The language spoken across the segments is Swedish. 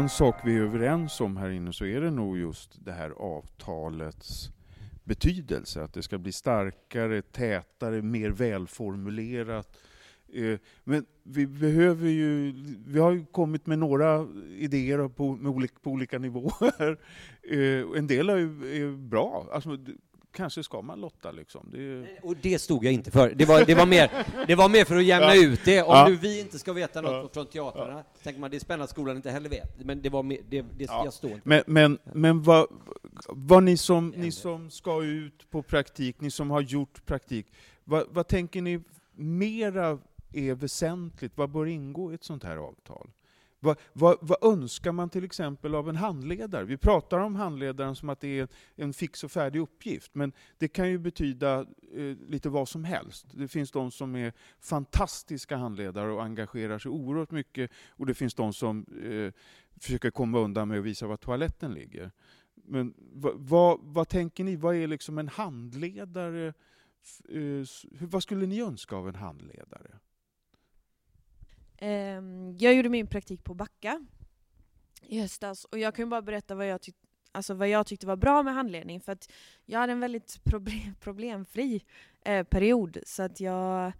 en sak vi är överens om här inne så är det nog just det här avtalets betydelse, att det ska bli starkare, tätare, mer välformulerat. Eh, men vi behöver ju, vi har ju kommit med några idéer på, med olika, på olika nivåer. Eh, en del är, är bra. Alltså, kanske ska man lotta liksom. Det... Och det stod jag inte för. Det var, det var, mer, det var mer för att jämna ja. ut det. Om ja. nu vi inte ska veta något ja. från teatrarna, ja. tänker man det är spännande att skolan inte heller vet. Men det var mer, det, det ja. jag står inte Men, men, men vad, vad ni, som, ni som ska ut på praktik, ni som har gjort praktik, vad, vad tänker ni mera är väsentligt? Vad bör ingå i ett sånt här avtal? Vad, vad, vad, önskar man till exempel av en handledare? Vi pratar om handledaren som att det är en fix och färdig uppgift, men det kan ju betyda eh, lite vad som helst. Det finns de som är fantastiska handledare och engagerar sig oerhört mycket, och det finns de som eh, försöker komma undan med att visa var toaletten ligger. Men vad, vad, vad tänker ni? Vad är liksom en handledare? Eh, vad skulle ni önska av en handledare? Ehm, jag gjorde min praktik på Backa i höstas och jag kan bara berätta vad jag, tyck alltså vad jag tyckte var bra med handledning för att jag hade en väldigt problem problemfri eh, period så att jag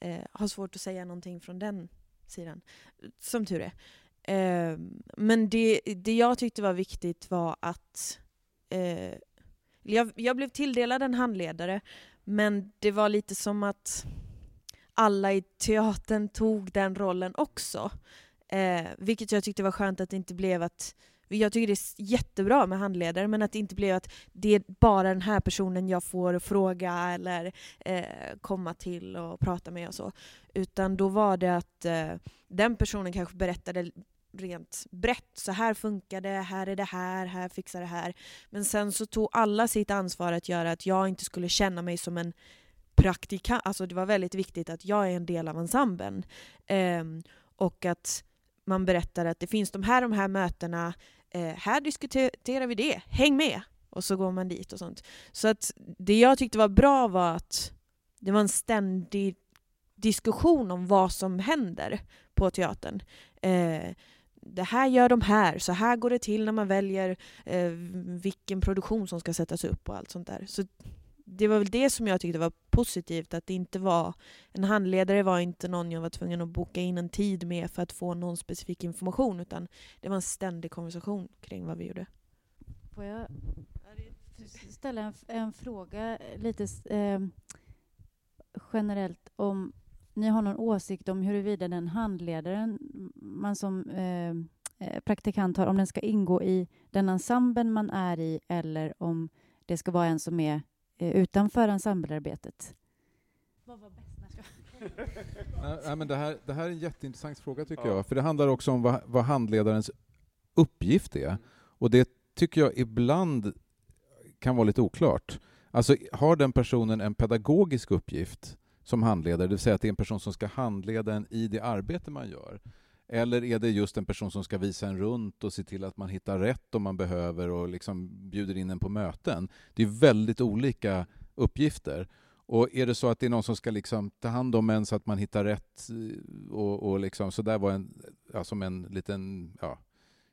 eh, har svårt att säga någonting från den sidan, som tur är. Eh, men det, det jag tyckte var viktigt var att eh, jag, jag blev tilldelad en handledare men det var lite som att alla i teatern tog den rollen också. Eh, vilket jag tyckte var skönt att det inte blev att jag tycker det är jättebra med handledare, men att det inte blev att det är bara den här personen jag får fråga eller eh, komma till och prata med och så. Utan då var det att eh, den personen kanske berättade rent brett. Så här funkar det, här är det här, här fixar det här. Men sen så tog alla sitt ansvar att göra att jag inte skulle känna mig som en praktikant, alltså det var väldigt viktigt att jag är en del av ensemblen. Eh, och att man berättar att det finns de här de här mötena, eh, här diskuterar vi det, häng med! Och så går man dit och sånt. Så att det jag tyckte var bra var att det var en ständig diskussion om vad som händer på teatern. Eh, det här gör de här, så här går det till när man väljer eh, vilken produktion som ska sättas upp och allt sånt där. Så det var väl det som jag tyckte var positivt, att det inte var en handledare var inte någon jag var tvungen att boka in en tid med för att få någon specifik information, utan det var en ständig konversation kring vad vi gjorde. Får jag ställa en, en fråga lite eh, generellt om ni har någon åsikt om huruvida den handledaren man som ehm, eh, praktikant har, om den ska ingå i den ensemblen man är i eller om det ska vara en som är utanför ensemblearbetet? Vad var bäst? Nej, men det, här, det här är en jätteintressant fråga tycker ja. jag, för det handlar också om vad, vad handledarens uppgift är. Och det tycker jag ibland kan vara lite oklart. Alltså, har den personen en pedagogisk uppgift som handledare, det vill säga att det är en person som ska handleda en i det arbete man gör? Eller är det just en person som ska visa en runt och se till att man hittar rätt om man behöver och liksom bjuder in en på möten? Det är väldigt olika uppgifter. Och är det så att det är någon som ska liksom ta hand om en så att man hittar rätt eh, och, och liksom, så där var en, ja, som en liten ja,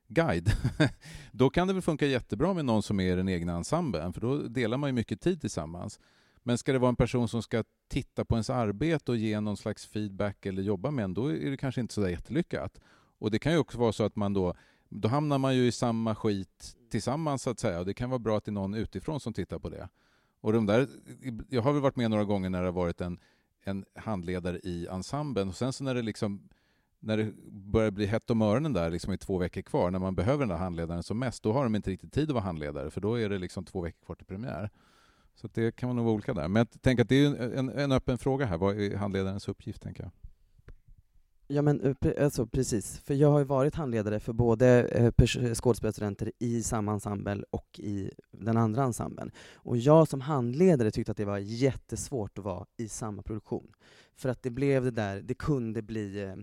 guide, då kan det väl funka jättebra med någon som är i den egna ensemblen, för då delar man ju mycket tid tillsammans. Men ska det vara en person som ska titta på ens arbete och ge någon slags feedback eller jobba med en, då är det kanske inte så där jättelyckat. Och det kan ju också vara så att man då, då hamnar man ju i samma skit tillsammans så att säga. Och det kan vara bra att det är någon utifrån som tittar på det. Och de där, jag har väl varit med några gånger när det har varit en, en handledare i ensemblen och sen så när det liksom när det börjar bli hett om öronen där liksom i två veckor kvar, när man behöver den där handledaren som mest, då har de inte riktigt tid att vara handledare, för då är det liksom två veckor kvar till premiär. Så det kan nog vara olika där. Men jag tänker att det är en, en öppen fråga här. Vad är handledarens uppgift, tänker jag? Ja men eh, alltså, precis, för jag har ju varit handledare för både eh, eh, skådespelarstudenter i samma ensemble och i den andra ensemblen. Och jag som handledare tyckte att det var jättesvårt att vara i samma produktion. För att det blev det där, det kunde bli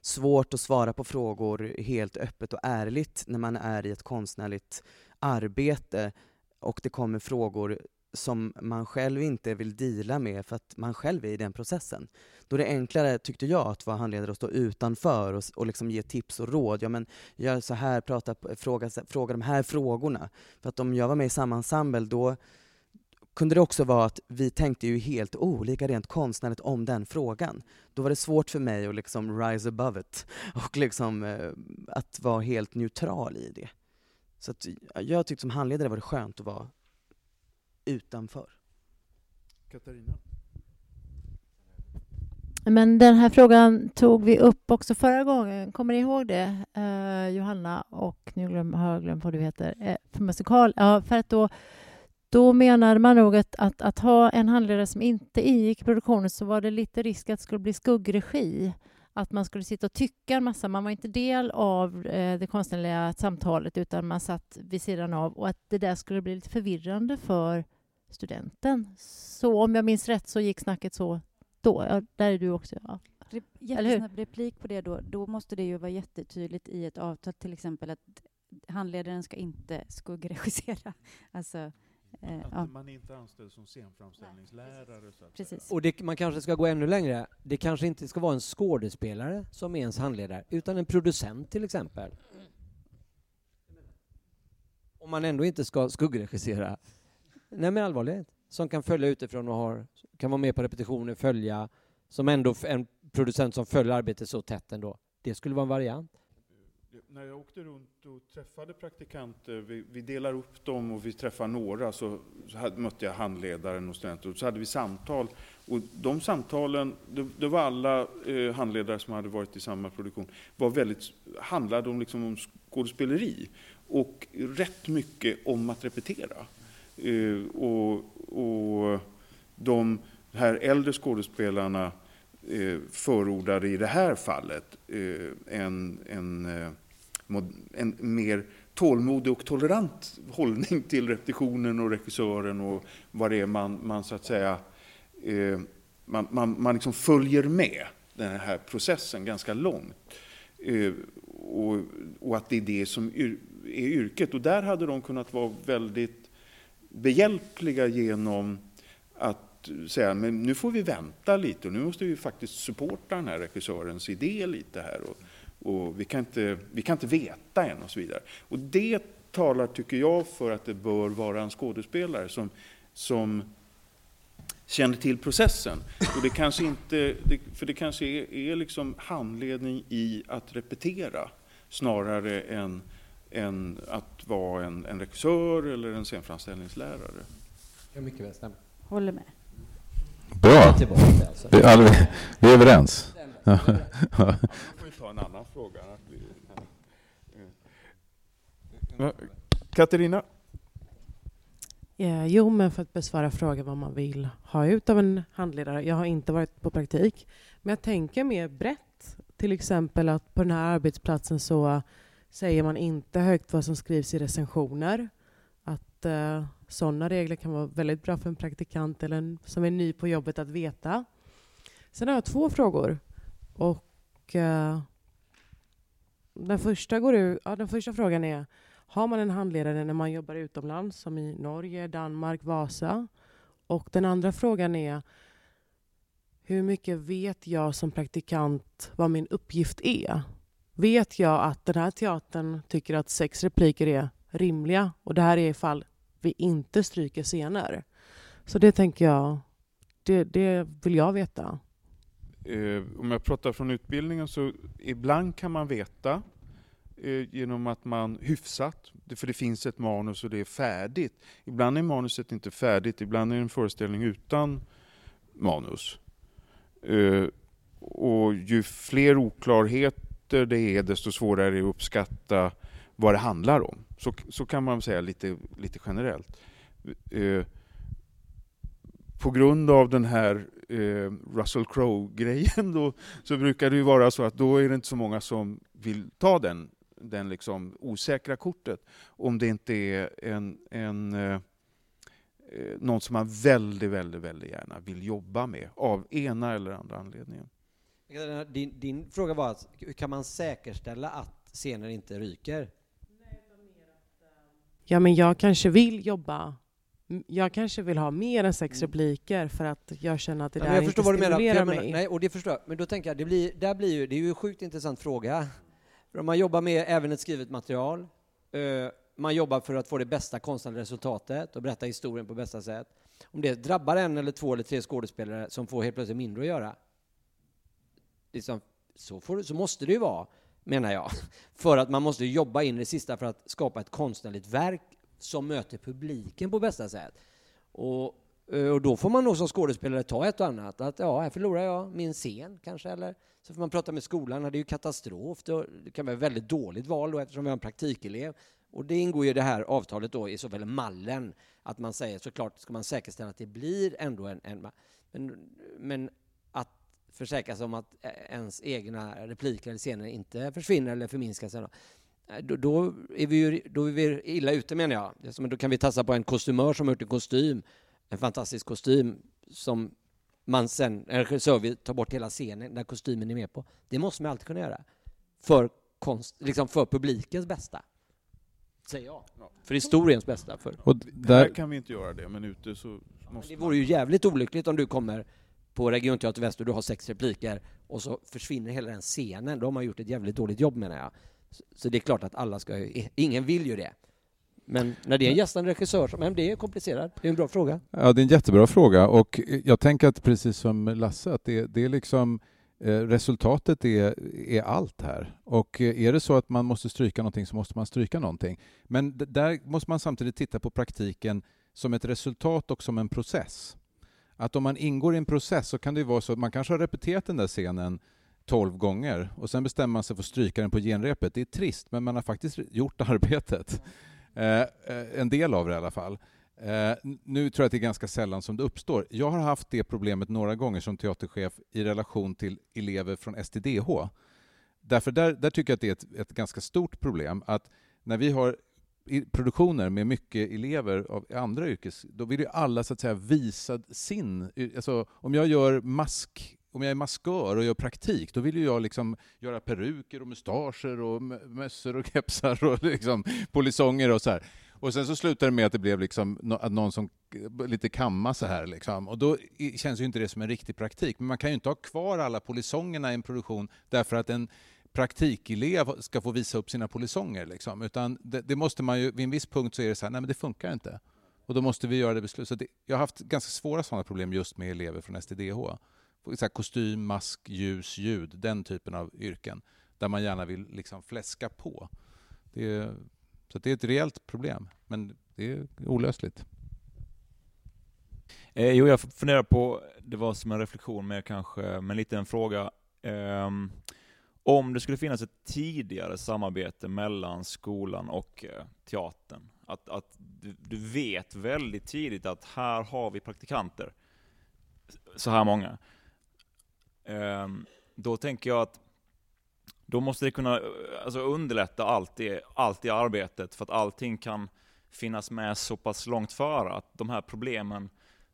svårt att svara på frågor helt öppet och ärligt när man är i ett konstnärligt arbete och det kommer frågor som man själv inte vill dela med för att man själv är i den processen. Då är det enklare, tyckte jag, att vara handledare och stå utanför och, och liksom ge tips och råd. Ja, men gör så här, prata, fråga, fråga de här frågorna. För att om jag var med i samma ensemble, då kunde det också vara att vi tänkte ju helt olika rent konstnärligt om den frågan. Då var det svårt för mig att liksom rise above it och liksom eh, att vara helt neutral i det. Så att jag tyckte som handledare var det skönt att vara utanför. Katarina? Men den här frågan tog vi upp också förra gången. Kommer ni ihåg det? Uh, Johanna och nu glöm, har jag glömt vad du heter. Uh, för musikal. Ja, för att då, då menade man nog att, att, att ha en handledare som inte ingick i produktionen så var det lite risk att det skulle bli skuggregi. Att man skulle sitta och tycka en massa. Man var inte del av uh, det konstnärliga samtalet utan man satt vid sidan av och att det där skulle bli lite förvirrande för studenten. Så om jag minns rätt så gick snacket så då. Ja, där är du också. Ja. Jättesnabb replik på det då. Då måste det ju vara jättetydligt i ett avtal till exempel att handledaren ska inte skuggregissera. Alltså, eh, att ja. man inte är anställd som scenframställningslärare. Så Precis. Och det, man kanske ska gå ännu längre. Det kanske inte ska vara en skådespelare som är ens handledare, utan en producent till exempel. Om man ändå inte ska skuggregissera. Nej men allvarligt. Som kan följa utifrån och har, kan vara med på repetitioner, följa, som ändå en producent som följer arbetet så tätt ändå. Det skulle vara en variant. När jag åkte runt och träffade praktikanter, vi, vi delar upp dem och vi träffar några, så, så hade, mötte jag handledaren och studenter och så hade vi samtal. Och de samtalen, det, det var alla eh, handledare som hade varit i samma produktion, var väldigt, handlade om, liksom, om skådespeleri och rätt mycket om att repetera. Eh, och, och de här äldre skådespelarna Eh, förordade i det här fallet eh, en, en, eh, en mer tålmodig och tolerant hållning till repetitionen och regissören och vad det är man, man så att säga man, man, man liksom följer med den här processen ganska långt. Och, och, att det är det som är yrket. Och där hade de kunnat vara väldigt behjälpliga genom att säga men nu får vi vänta lite och nu måste vi faktiskt supporta den här regissörens idé lite här. Och, och vi, kan inte, vi kan inte veta än och så vidare. Och det talar, tycker jag, för att det bör vara en skådespelare som, som känner till processen. Och det kanske inte, för det kanske är, är liksom handledning i att repetera snarare än än att vara en, en regissör eller en scenframställningslärare. Jag mycket väl stämma. Håller med. Bra. Alltså. Vi, vi är överens. Ja. får vi ta en annan fråga. Katarina? Ja, jo, men för att besvara frågan vad man vill ha ut av en handledare. Jag har inte varit på praktik, men jag tänker mer brett. Till exempel att på den här arbetsplatsen så säger man inte högt vad som skrivs i recensioner. Att eh, sådana regler kan vara väldigt bra för en praktikant eller en som är ny på jobbet att veta. Sen har jag två frågor. Och eh, den, första går ur, ja, den första frågan är har man en handledare när man jobbar utomlands som i Norge, Danmark, Vasa? Och den andra frågan är hur mycket vet jag som praktikant vad min uppgift är? vet jag att den här teatern tycker att sex repliker är rimliga och det här är ifall vi inte stryker scener. Så det tänker jag, det, det vill jag veta. Eh, om jag pratar från utbildningen så ibland kan man veta eh, genom att man hyfsat, för det finns ett manus och det är färdigt. Ibland är manuset inte färdigt, ibland är det en föreställning utan manus. Eh, och ju fler oklarheter det är, desto svårare är det att uppskatta vad det handlar om. Så, så kan man säga lite, lite generellt. Eh, på grund av den här eh, Russell Crowe-grejen då, så brukar det ju vara så att då är det inte så många som vill ta den, den liksom osäkra kortet. Om det inte är en, en eh, eh någon som man väldigt, väldigt, väldigt gärna vill jobba med av ena eller andra anledningen. Din, din fråga var att, hur kan man säkerställa att scener inte ryker? Ja, men jag kanske vill jobba jag kanske vill ha mer än sex repliker för att jag känner att det Ja, där jag inte förstår vad du menar. för stimulerar Jag menar mig. nej, och det förstår jag. Men då tänker jag, det, blir, där blir ju, det är ju en sjukt intressant fråga. För om man jobbar med även ett skrivet material, eh, man jobbar för att få det bästa konstnärliga resultatet och berätta historien på bästa sätt. Om det drabbar en eller två eller tre skådespelare som får helt plötsligt mindre att göra, liksom, så, får, så måste det ju vara, menar jag. För att man måste jobba in i det sista för att skapa ett konstnärligt verk som möter publiken på bästa sätt. Och, eh, och då får man nog som skådespelare ta ett och annat. Att ja, här förlorar jag min scen kanske, eller så får man prata med skolan. Det är ju katastrof. Det kan vara ett väldigt dåligt val då, eftersom vi har en praktikelev. Och det ingår ju i det här avtalet då i så fall mallen, att man säger såklart ska man säkerställa att det blir ändå en, en men, men försäkra sig om att eh, ens egna repliker eller scener inte försvinner eller förminskas. eller- Eh, Då, då, är vi ju, då är vi illa ute menar jag. Som, då kan vi tassa på en kostymör som har gjort en kostym, en fantastisk kostym som man sen, en regissör vill ta bort hela scenen där kostymen är med på. Det måste man alltid kunna göra. För, konst, liksom för publikens bästa. Säger jag. För historiens bästa. För. Och där, kan vi inte göra det, men ute så måste Det vore ju jävligt olyckligt om du kommer på Regionteater Väst och du har sex repliker och så försvinner hela den scenen. Då har man gjort ett jävligt dåligt jobb menar jag. Så, så det är klart att alla ska ju, ingen vill ju det. Men när det är en gästande regissör, som, men det är komplicerat. Det är en bra fråga. Ja, det är en jättebra fråga och jag tänker att precis som Lasse, att det, det är liksom eh, resultatet är, är allt här. Och eh, är det så att man måste stryka någonting så måste man stryka någonting. Men där måste man samtidigt titta på praktiken som ett resultat och som en process. Att om man ingår i en process så kan det vara så att man kanske har repeterat den där scenen 12 gånger och sen bestämmer man sig för att stryka den på genrepet. Det är trist, men man har faktiskt gjort arbetet. Eh, eh, en del av det i alla fall. Eh, nu tror jag att det är ganska sällan som det uppstår. Jag har haft det problemet några gånger som teaterchef i relation till elever från STDH. Därför där, där tycker jag att det är ett, ett ganska stort problem att när vi har produktioner med mycket elever av andra yrkes, då vill ju alla så att säga visa sin... Alltså, om jag gör mask om jag är maskör och gör praktik, då vill ju jag liksom göra peruker och mustascher och mössor och kepsar och liksom polisonger och så här. Och sen så slutar det med att det blev liksom att någon som lite kamma så här liksom. Och då känns ju inte det som en riktig praktik. Men man kan ju inte ha kvar alla polisongerna i en produktion därför att en praktikelev ska få visa upp sina polisonger liksom. Utan det, det måste man ju, vid en viss punkt så är det så här, nej men det funkar inte. Och då måste vi göra det beslut. Så det, jag har haft ganska svåra sådana problem just med elever från STDH. Så här, kostym, mask, ljus, ljud, den typen av yrken. Där man gärna vill liksom fläska på. Det är, så det är ett reellt problem, men det är olösligt. Eh, jo, jag funderar på, det var som en reflektion men kanske, men lite en fråga. Ehm, om det skulle finnas ett tidigare samarbete mellan skolan och eh, teatern, att, att du, du vet väldigt tidigt att här har vi praktikanter, så här många. Ehm, då tänker jag att då måste det kunna eh, alltså underlätta allt det allt det arbetet, för att allting kan finnas med så pass långt före att de här problemen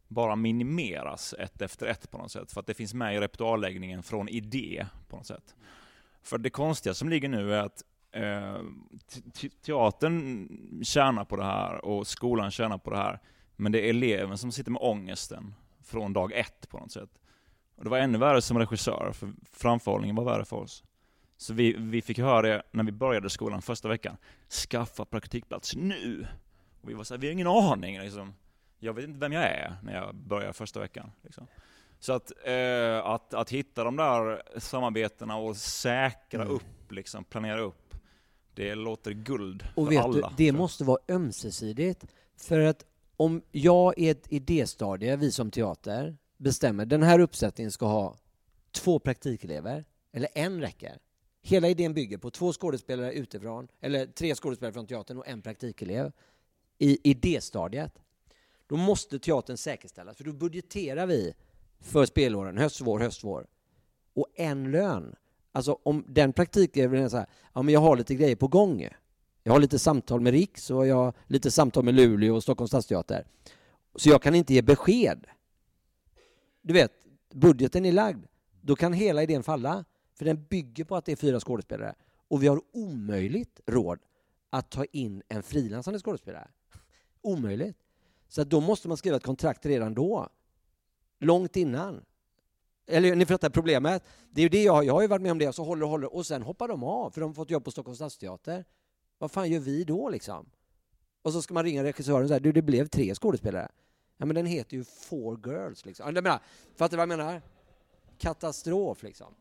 bara minimeras ett efter ett på något sätt. För att det finns med i repertoarläggningen från idé på något sätt. För det konstiga som ligger nu är att eh, teatern tjänar på det här och skolan tjänar på det här. Men det är eleven som sitter med ångesten från dag ett på något sätt. Och det var ännu värre som regissör, för framförhållningen var värre för oss. Så vi, vi fick höra det när vi började skolan första veckan. Skaffa praktikplats nu! Och vi var såhär, vi har ingen aning liksom. Jag vet inte vem jag är när jag börjar första veckan. Liksom. Så att, eh, att, att hitta de där samarbetena och säkra Mm. upp, liksom, planera upp, det låter guld Och för alla. du, det jag. måste vara ömsesidigt. För att om jag i ett idéstadie, vi som teater, bestämmer den här uppsättningen ska ha två praktikelever, eller en räcker. Hela idén bygger på två skådespelare utifrån, eller tre skådespelare från teatern och en praktikelev i idéstadiet. Då måste teatern säkerställas, för då budgeterar vi för spelåren, höst, vår, höst, vår. Och en lön. Alltså om den praktikeleven är så här, ja men jag har lite grejer på gång. Jag har lite samtal med Riks och jag har lite samtal med Luleå och Stockholms stadsteater. Så jag kan inte ge besked. Du vet, budgeten är lagd. Då kan hela idén falla. För den bygger på att det är fyra skådespelare. Och vi har omöjligt råd att ta in en frilansande skådespelare. Omöjligt. Så då måste man skriva ett kontrakt redan då. Långt innan. Eller ni fattar problemet? Det är ju det jag, jag har ju varit med om det, så håller och håller och sen hoppar de av för de har fått jobb på Stockholms stadsteater. Vad fan gör vi då liksom? Och så ska man ringa regissören och säga du det blev tre skådespelare. Ja men den heter ju Four Girls liksom. Jag menar, fattar du vad jag menar? Katastrof liksom.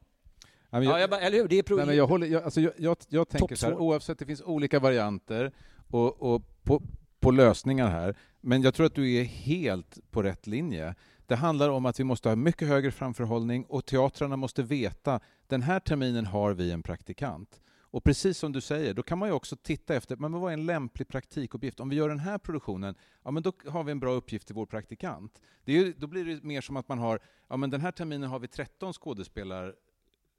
Ja, men Ja, jag, jag bara, eller hur? Det är pro- nej, men jag, håller, jag, alltså jag, jag, jag tänker så här, oavsett, det finns olika varianter och, och på, på lösningar här, men jag tror att du är helt på rätt linje. Det handlar om att vi måste ha mycket högre framförhållning och teatrarna måste veta den här terminen har vi en praktikant. Och precis som du säger, då kan man ju också titta efter men vad är en lämplig praktikuppgift. Om vi gör den här produktionen, ja men då har vi en bra uppgift till vår praktikant. Det är ju, då blir det mer som att man har, ja men den här terminen har vi 13 skådespelare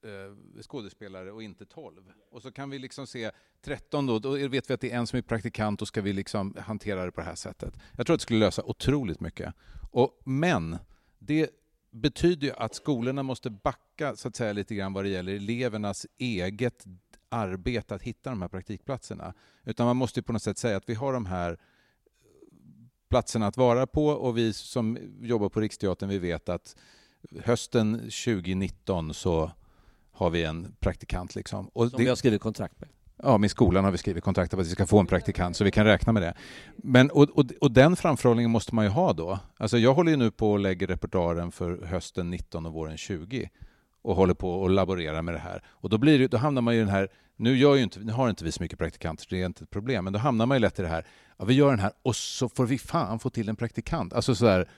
Eh, skådespelare och inte 12. Och så kan vi liksom se 13 då, då vet vi att det är en som är praktikant och ska vi liksom hantera det på det här sättet. Jag tror att det skulle lösa otroligt mycket. Och, men det betyder ju att skolorna måste backa så att säga lite grann vad det gäller elevernas eget arbete att hitta de här praktikplatserna. Utan man måste ju på något sätt säga att vi har de här eh, platserna att vara på och vi som jobbar på Riksteatern vi vet att hösten 2019 så har vi en praktikant. Liksom. Och Som vi har skrivit kontrakt med. Ja, med skolan har vi skrivit kontrakt på att vi ska få en praktikant, så vi kan räkna med det. Men, och, och, och den framförhållningen måste man ju ha då. Alltså jag håller ju nu på och lägger repertoaren för hösten 19 och våren 20 och håller på och laborerar med det här. Och då, blir det, då hamnar man ju i den här, nu, gör ju inte, nu har inte vi så mycket praktikanter, så det är inte ett problem, men då hamnar man ju lätt i det här, ja, vi gör den här och så får vi fan få till en praktikant. Alltså sådär,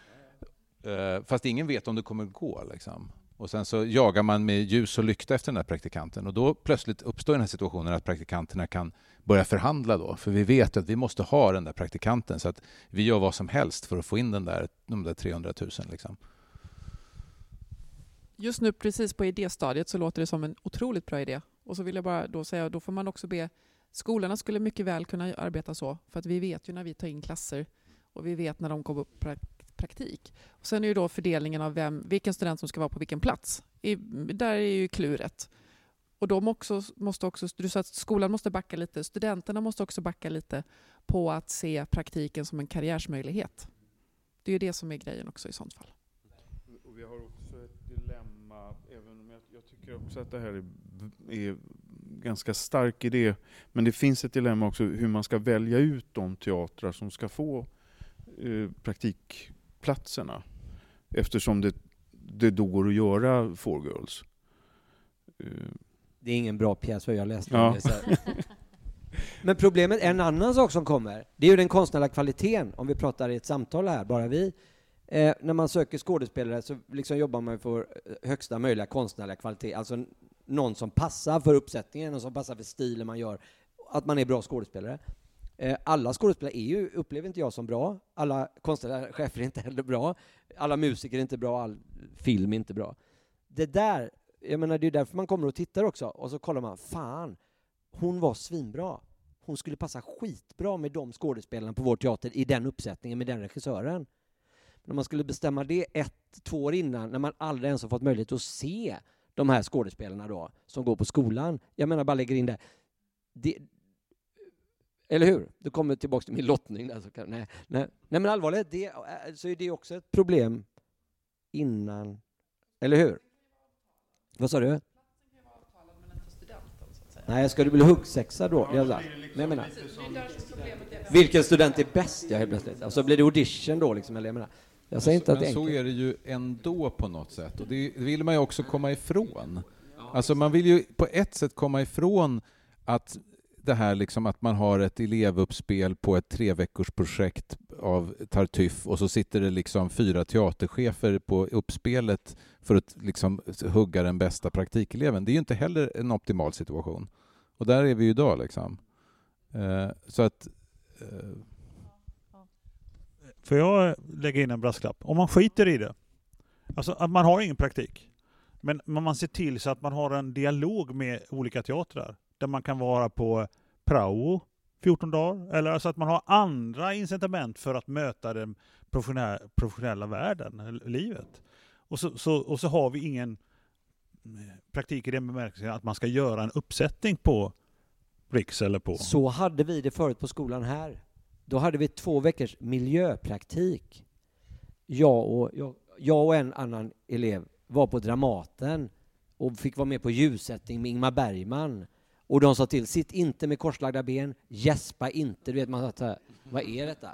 eh, fast ingen vet om det kommer gå. Liksom. Och sen så jagar man med ljus och lykta efter den här praktikanten och då plötsligt uppstår den här situationen att praktikanterna kan börja förhandla då, för vi vet att vi måste ha den där praktikanten så att vi gör vad som helst för att få in den där, de där 300 000. Liksom. Just nu precis på idéstadiet så låter det som en otroligt bra idé. Och så vill jag bara då säga, då får man också be Skolorna skulle mycket väl kunna arbeta så, för att vi vet ju när vi tar in klasser och vi vet när de kommer upp praktik. Och sen är ju då fördelningen av vem, vilken student som ska vara på vilken plats. I, där är ju kluret. Och de också, måste också, du sa att skolan måste backa lite, studenterna måste också backa lite på att se praktiken som en karriärsmöjlighet. Det är ju det som är grejen också i sånt fall. Och vi har också ett dilemma, även om jag, jag tycker också att det här är, är ganska stark idé, men det finns ett dilemma också hur man ska välja ut de teatrar som ska få eh, praktikplatserna. Eftersom det, det då går att göra Four Girls. Det är ingen bra pjäs vad jag läste. Ja. Det, så här. Men problemet, en annan sak som kommer, det är ju den konstnärliga kvaliteten, om vi pratar i ett samtal här, bara vi. Eh, när man söker skådespelare så liksom jobbar man för högsta möjliga konstnärliga kvalitet, alltså någon som passar för uppsättningen, någon som passar för stilen man gör, att man är bra skådespelare. Eh, alla skådespelare är ju, upplever inte jag som bra, alla konstnärliga chefer är inte heller bra, alla musiker är inte bra, all film är inte bra. Det där, jag menar det är därför man kommer och tittar också, och så kollar man, fan, hon var svinbra. Hon skulle passa skitbra med de skådespelarna på vår teater i den uppsättningen med den regissören. Men om man skulle bestämma det ett, två år innan, när man aldrig ens har fått möjlighet att se de här skådespelarna då, som går på skolan. Jag menar, bara lägger in det. det eller hur? Du kommer tillbaka till min lottning där. Så kan, nej, nej, nej, men allvarligt, det, äh, så är det också ett problem innan. Eller hur? Vad sa du? Nej, ska du bli huggsexa då? Jag sa, men jag menar, vilken student är bäst? Jag helt plötsligt. Alltså blir det audition då liksom? Eller jag menar, jag säger inte att det Men är så är det ju ändå på något sätt och det vill man ju också komma ifrån. Alltså man vill ju på ett sätt komma ifrån att det här liksom att man har ett elevuppspel på ett treveckorsprojekt av Tartuffe och så sitter det liksom fyra teaterchefer på uppspelet för att liksom hugga den bästa praktikeleven. Det är ju inte heller en optimal situation. Och där är vi ju idag liksom. Eh, så att eh, Får jag lägga in en brasklapp? Om man skiter i det, alltså att man har ingen praktik, men man ser till så att man har en dialog med olika teatrar, där man kan vara på prao 14 dagar, eller alltså att man har andra incitament för att möta den professionella, professionella världen, livet. Och så, så, och så har vi ingen eh, praktik i den bemärkelsen att man ska göra en uppsättning på Riks eller på... Så hade vi det förut på skolan här. Då hade vi två veckors miljöpraktik. Jag och, jag, jag och en annan elev var på Dramaten och fick vara med på ljussättning med Ingmar Bergman. Och de sa till, sitt inte med korslagda ben, gäspa inte. Du vet, man sa här, vad är detta?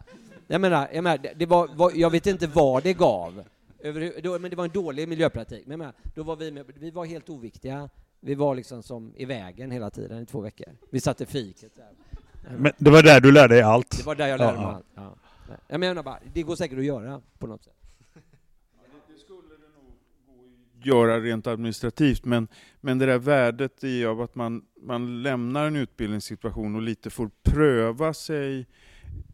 Jag menar, jag, menar, det var, var, jag vet inte vad det gav. Över, men det var en dålig miljöpraktik. Men jag menar, då var vi, med, vi var helt oviktiga. Vi var liksom som i vägen hela tiden i två veckor. Vi satt i fiket. Men det var där du lärde dig allt? Det var där jag lärde mig ja. allt. Ja. Jag menar bara, det går säkert att göra på något sätt göra rent administrativt, men, men det där värdet i av att man, man lämnar en utbildningssituation och lite får pröva sig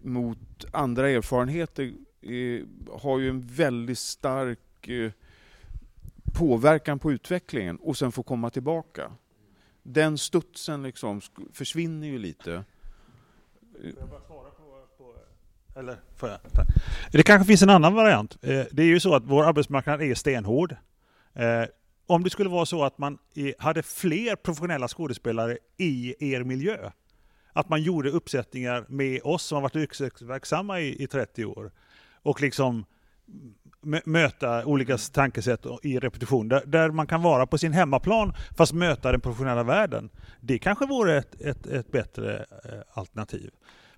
mot andra erfarenheter eh, har ju en väldigt stark eh, påverkan på utvecklingen och sen få komma tillbaka. Den studsen liksom försvinner ju lite. Eller får jag? Det kanske finns en annan variant. Eh, det är ju så att vår arbetsmarknad är stenhård. Eh, Om det skulle vara så att man hade fler professionella skådespelare i er miljö, att man gjorde uppsättningar med oss som har varit yrkesverksamma i, i 30 år och liksom möta olika tankesätt i repetition, där, där man kan vara på sin hemmaplan fast möta den professionella världen. Det kanske vore ett, ett, ett bättre eh, alternativ.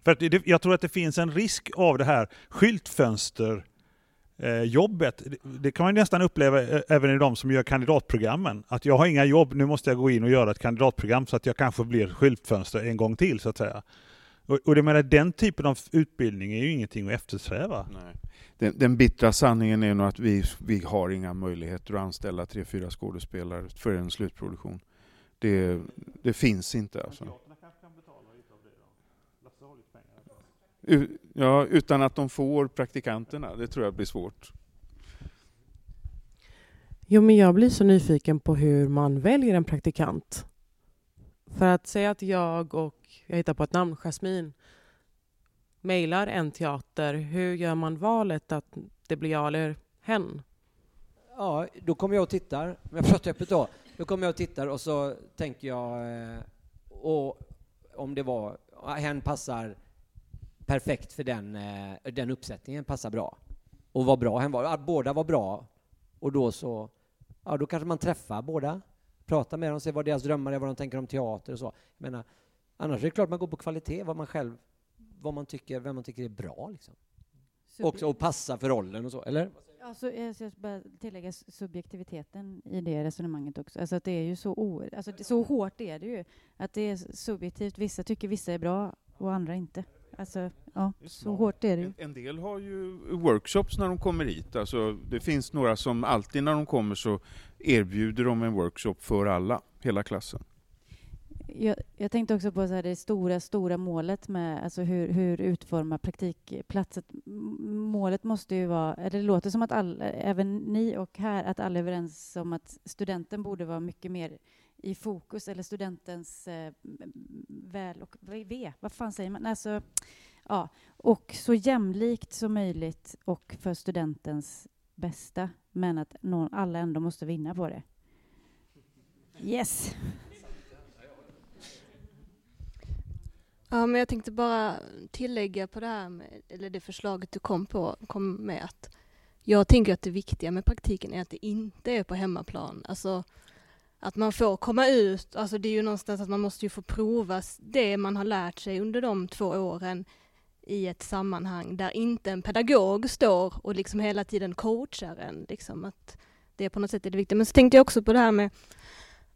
För att det, jag tror att det finns en risk av det här skyltfönster eh, Eh, jobbet. Det, det kan man nästan uppleva eh, även i de som gör kandidatprogrammen. Att jag har inga jobb, nu måste jag gå in och göra ett kandidatprogram så att jag kanske blir skyltfönster en gång till så att säga. Och, och det menar, den typen av utbildning är ju ingenting att eftersträva. Nej. Den, den bittra sanningen är nog att vi, vi har inga möjligheter att anställa tre, fyra skådespelare för en slutproduktion. Det, det finns inte alltså. Ja, utan att de får praktikanterna. Det tror jag blir svårt. Jo, men jag blir så nyfiken på hur man väljer en praktikant. För att säga att jag och, jag hittar på ett namn, Jasmin, mejlar en teater, hur gör man valet att det blir jag eller hen? Ja, då kommer jag och tittar. Om jag pratar öppet då. Då kommer jag och tittar och så tänker jag eh, och om det var, hen passar perfekt för den, eh, den uppsättningen, passar bra. Och vad bra hen var. Att båda var bra. Och då så, ja då kanske man träffar båda, pratar med dem, ser vad deras drömmar är, vad de tänker om teater och så. Jag menar, annars är det klart man går på kvalitet, vad man själv, vad man tycker, vem man tycker är bra liksom. Också, och passa för rollen och så, eller? Ja, så, eh, jag ska bara tillägga subjektiviteten i det resonemanget också. Alltså att det är ju så, o, alltså så hårt är det ju. Att det är subjektivt. Vissa tycker vissa är bra och andra inte. Alltså, ja, så hårt är det ju. En, en del har ju workshops när de kommer hit. Alltså, det finns några som alltid när de kommer så erbjuder de en workshop för alla, hela klassen. Jag, jag tänkte också på så här det stora, stora målet med alltså hur, hur utforma praktikplatsen. Målet måste ju vara, eller det låter som att alla, även ni och här, att alla är överens om att studenten borde vara mycket mer i fokus, eller studentens eh, väl och ve, vad fan säger man? Alltså, ja, och så jämlikt som möjligt och för studentens bästa, men att någon, alla ändå måste vinna på det. Yes! Ja, men jag tänkte bara tillägga på det här med, eller det förslaget du kom på, kom med att jag tänker att det viktiga med praktiken är att det inte är på hemmaplan. Alltså att man får komma ut, alltså det är ju någonstans att man måste ju få prova det man har lärt sig under de två åren i ett sammanhang där inte en pedagog står och liksom hela tiden coachar en. Liksom att det på något sätt är det viktiga. Men så tänkte jag också på det här med,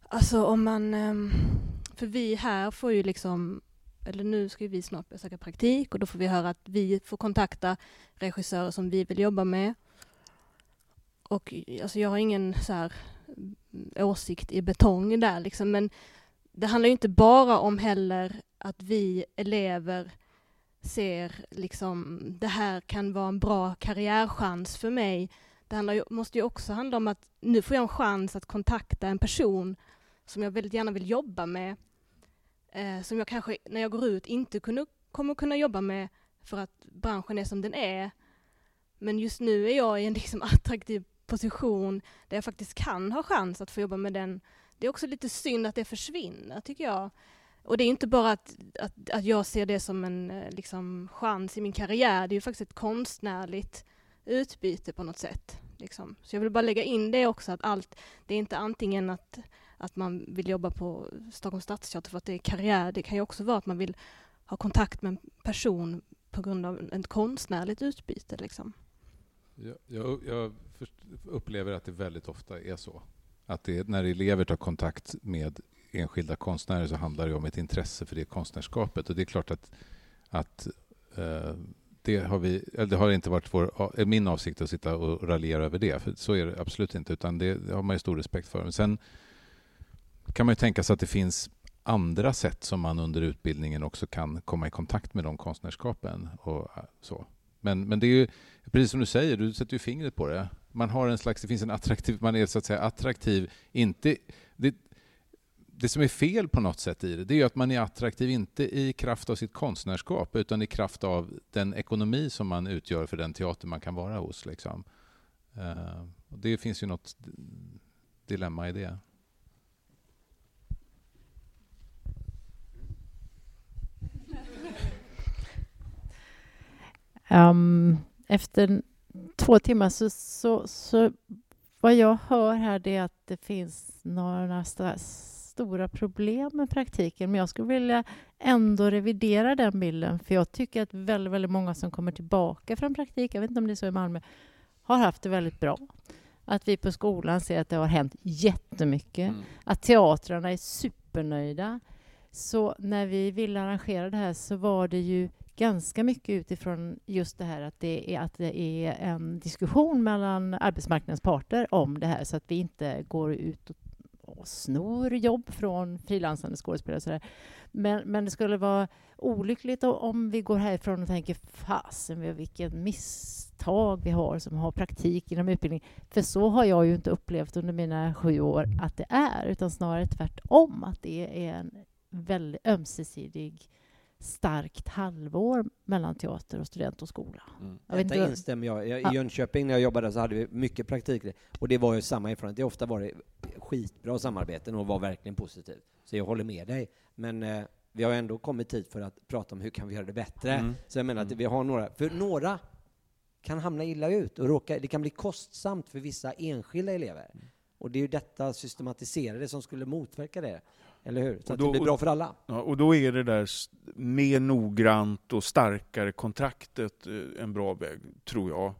alltså om man, ehm, för vi här får ju liksom eller nu ska vi snart börja söka praktik och då får vi höra att vi får kontakta regissörer som vi vill jobba med. Och alltså jag har ingen så här åsikt i betong där liksom, men det handlar ju inte bara om heller att vi elever ser liksom det här kan vara en bra karriärchans för mig. Det handlar ju, måste ju också handla om att nu får jag en chans att kontakta en person som jag väldigt gärna vill jobba med eh, som jag kanske när jag går ut inte kunde, kommer kunna jobba med för att branschen är som den är. Men just nu är jag i en liksom attraktiv position där jag faktiskt kan ha chans att få jobba med den. Det är också lite synd att det försvinner tycker jag. Och det är inte bara att, att, att jag ser det som en eh, liksom, chans i min karriär, det är ju faktiskt ett konstnärligt utbyte på något sätt. Liksom. Så jag vill bara lägga in det också, att allt, det är inte antingen att, att man vill jobba på Stockholms stadsteater för att det är karriär, det kan ju också vara att man vill ha kontakt med en person på grund av ett konstnärligt utbyte. Liksom. Jag, jag, jag upplever att det väldigt ofta är så. Att det, när elever tar kontakt med enskilda konstnärer så handlar det om ett intresse för det konstnärskapet. Och det är klart att, att eh, det, har vi, det har inte varit vår, min avsikt att sitta och raljera över det. För så är det absolut inte, utan det, det har man ju stor respekt för. Men sen kan man ju tänka sig att det finns andra sätt som man under utbildningen också kan komma i kontakt med de konstnärskapen. Och eh, så. Men, men det är ju, precis som du säger, du sätter ju fingret på det. Man har en slags, det finns en attraktiv, man är så att säga attraktiv, inte, det, det som är fel på något sätt i det, det är att man är attraktiv inte i kraft av sitt konstnärskap utan i kraft av den ekonomi som man utgör för den teater man kan vara hos. Liksom. Uh, det finns ju något dilemma i det. Um, efter två timmar så, så, så vad jag hör här är att det finns några stora problem med praktiken. Men jag skulle vilja ändå revidera den bilden. För jag tycker att väldigt, väldigt många som kommer tillbaka från praktik, jag vet inte om det är så i Malmö, har haft det väldigt bra. Att vi på skolan ser att det har hänt jättemycket. Mm. Att teatrarna är supernöjda. Så när vi ville arrangera det här så var det ju ganska mycket utifrån just det här att det är, att det är en diskussion mellan arbetsmarknadens parter om det här så att vi inte går ut och, och snor jobb från frilansande skådespelare. Så men, men det skulle vara olyckligt om vi går härifrån och tänker fasen vilket misstag vi har som har praktik inom utbildning. För så har jag ju inte upplevt under mina sju år att det är, utan snarare tvärtom att det är en väldigt ömsesidig starkt halvår mellan teater och student och skola. Mm. Jag Detta inte... instämmer jag. I Jönköping när jag jobbade så hade vi mycket praktik och det var ju samma erfarenhet. Det har ofta varit skitbra samarbeten och var verkligen positivt. Så jag håller med dig. Men eh, vi har ändå kommit hit för att prata om hur kan vi göra det bättre. Mm. Så jag menar att mm. vi har några, för några kan hamna illa ut och råka, det kan bli kostsamt för vissa enskilda elever. Mm. Och det är ju detta systematiserade som skulle motverka det. Eller hur? Så att det blir bra för alla. Ja, och då är det där mer noggrant och starkare kontraktet eh, en bra väg, tror jag.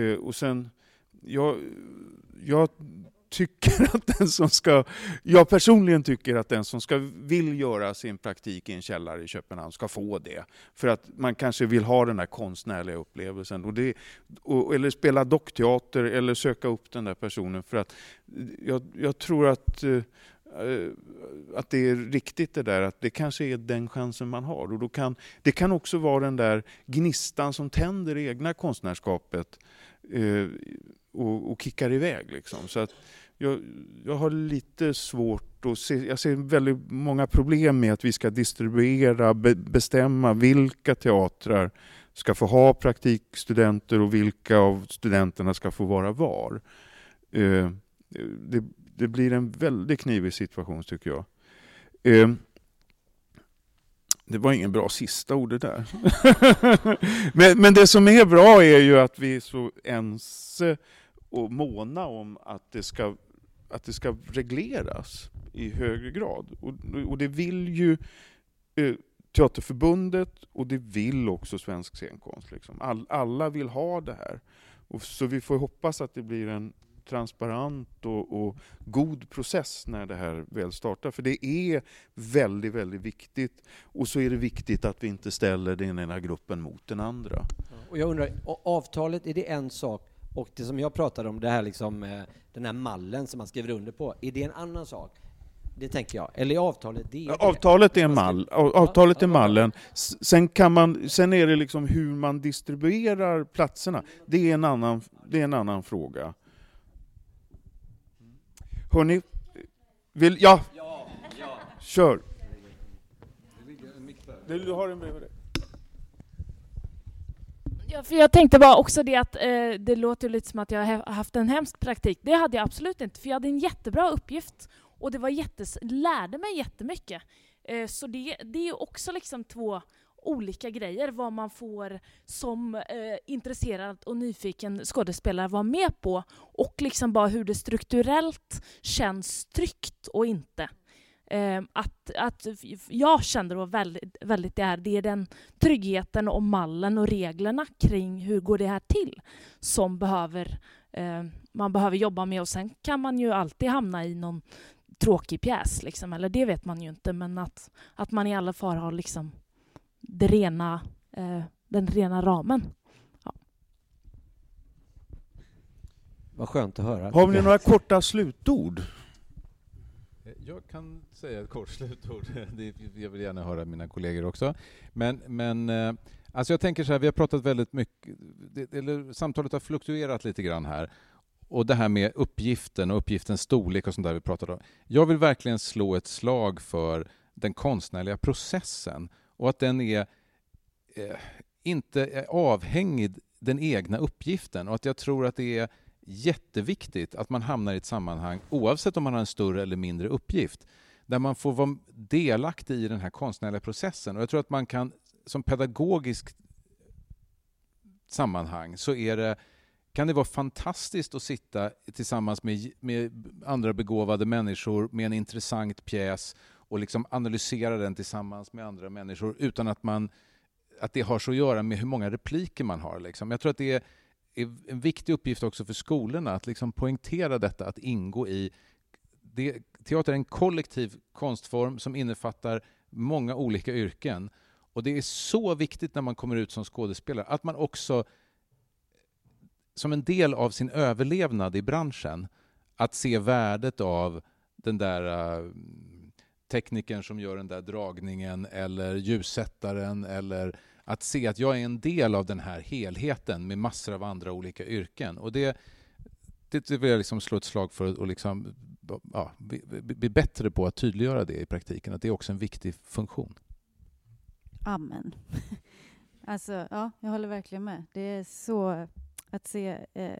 Eh, och sen, jag, jag tycker att den som ska, jag personligen tycker att den som ska vill göra sin praktik i en källare i Köpenhamn ska få det. För att man kanske vill ha den där konstnärliga upplevelsen. Och det, och, eller spela dockteater eller söka upp den där personen. För att jag, jag tror att eh, Eh, Eh, att det är riktigt det där, att det kanske är den chansen man har. Och då kan, det kan också vara den där gnistan som tänder det egna konstnärskapet eh, och, och kickar iväg. Liksom. Så att jag, jag har lite svårt att se, jag ser väldigt många problem med att vi ska distribuera, be, bestämma vilka teatrar ska få ha praktikstudenter och vilka av studenterna ska få vara var. Eh, det, det blir en väldigt knivig situation tycker jag. Eh, det var ingen bra sista ord det där. men, men det som är bra är ju att vi är så ense och måna om att det ska, att det ska regleras i högre grad. Och, och det vill ju eh, Teaterförbundet och det vill också Svensk scenkonst. Liksom. All, alla vill ha det här. Och så vi får hoppas att det blir en transparent och, och, god process när det här väl startar. För det är väldigt, väldigt viktigt. Och så är det viktigt att vi inte ställer den ena gruppen mot den andra. Och jag undrar, avtalet, är det en sak? Och det som jag pratade om, det här liksom, eh, den här mallen som man skriver under på, är det en annan sak? Det tänker jag. Eller avtalet det? Är avtalet är en mall. Avtalet är mallen. Sen, kan man, sen är det liksom hur man distribuerar platserna. Det är en annan, det är en annan fråga. Hörni, vill... Ja! ja, ja. Kör! Du har en bredvid dig. Ja, för jag tänkte bara också det att eh, det låter lite som att jag har haft en hemsk praktik. Det hade jag absolut inte, för jag hade en jättebra uppgift och det var jättes lärde mig jättemycket. Eh, så det, det är ju också liksom två olika grejer, vad man får som eh, intresserad och nyfiken skådespelare vara med på. Och liksom bara hur det strukturellt känns tryggt och inte. Eh, att, att jag kände då väldigt, väldigt det här, det är den tryggheten och mallen och reglerna kring hur går det här till som behöver, eh, man behöver jobba med. Och sen kan man ju alltid hamna i någon tråkig pjäs, liksom, eller det vet man ju inte, men att, att man i alla fall har liksom det rena, eh, den rena ramen. Ja. Vad skönt att höra. Har ni några korta slutord? Jag kan säga ett kort slutord. Jag vill gärna höra mina kollegor också. Men, men eh, alltså jag tänker så här, vi har pratat väldigt mycket, eller samtalet har fluktuerat lite grann här. Och det här med uppgiften och uppgiftens storlek och sånt där vi pratade om. Jag vill verkligen slå ett slag för den konstnärliga processen och att den är eh, inte är avhängig den egna uppgiften och att jag tror att det är jätteviktigt att man hamnar i ett sammanhang, oavsett om man har en större eller mindre uppgift, där man får vara delaktig i den här konstnärliga processen. Och jag tror att man kan, som pedagogiskt sammanhang, så är det, kan det vara fantastiskt att sitta tillsammans med, med andra begåvade människor med en intressant pjäs och liksom analysera den tillsammans med andra människor utan att, man, att det har så att göra med hur många repliker man har. Liksom. Jag tror att det är, är en viktig uppgift också för skolorna att liksom poängtera detta, att ingå i... Det, teater är en kollektiv konstform som innefattar många olika yrken. Och det är så viktigt när man kommer ut som skådespelare att man också som en del av sin överlevnad i branschen att se värdet av den där äh, teknikern som gör den där dragningen eller ljussättaren eller att se att jag är en del av den här helheten med massor av andra olika yrken. Och det, det vill jag liksom slå ett slag för att liksom, ja, bli, bli bättre på att tydliggöra det i praktiken, att det är också en viktig funktion. Amen. Alltså, ja, jag håller verkligen med. Det är så att se eh,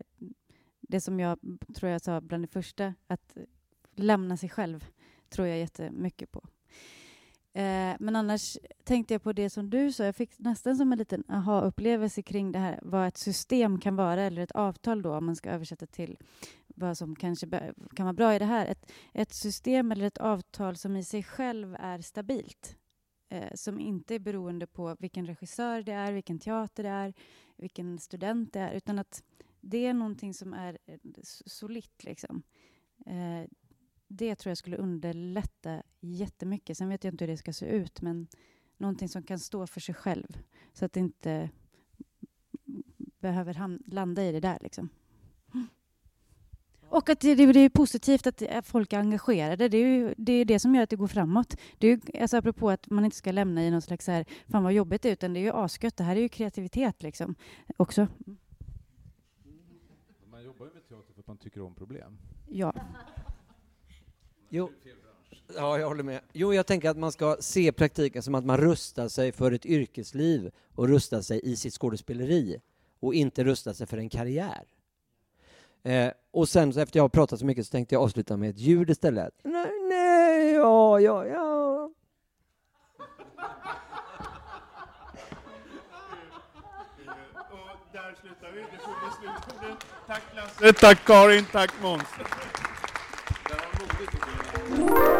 det som jag tror jag sa bland det första, att lämna sig själv tror jag jättemycket på. Eh, men annars tänkte jag på det som du sa. Jag fick nästan som en liten aha-upplevelse kring det här vad ett system kan vara, eller ett avtal då, om man ska översätta till vad som kanske kan vara bra i det här. Ett, ett system eller ett avtal som i sig själv är stabilt. Eh, som inte är beroende på vilken regissör det är, vilken teater det är, vilken student det är, utan att det är någonting som är eh, solitt. Liksom. Eh, det tror jag skulle underlätta jättemycket. Sen vet jag inte hur det ska se ut, men någonting som kan stå för sig själv så att det inte behöver landa i det där. Liksom. Och att det, det, är positivt att folk är engagerade. Det är ju det, är det som gör att det går framåt. Det är ju, alltså apropå att man inte ska lämna i någon slags så här, fan vad jobbigt det är, utan det är ju asgött. Det här är ju kreativitet liksom också. Man jobbar ju med teater för att man tycker om problem. Ja. Jo. Ja, jag håller med. Jo, jag tänker att man ska se praktiken som att man rustar sig för ett yrkesliv och rustar sig i sitt skådespeleri och inte rustar sig för en karriär. Eh, och sen så efter jag har pratat så mycket så tänkte jag avsluta med ett ljud istället. Nej, nej, ja, ja, ja. Och där slutar vi. Det får bli slutorden. Tack Lasse, tack Karin, tack Måns. Thank you.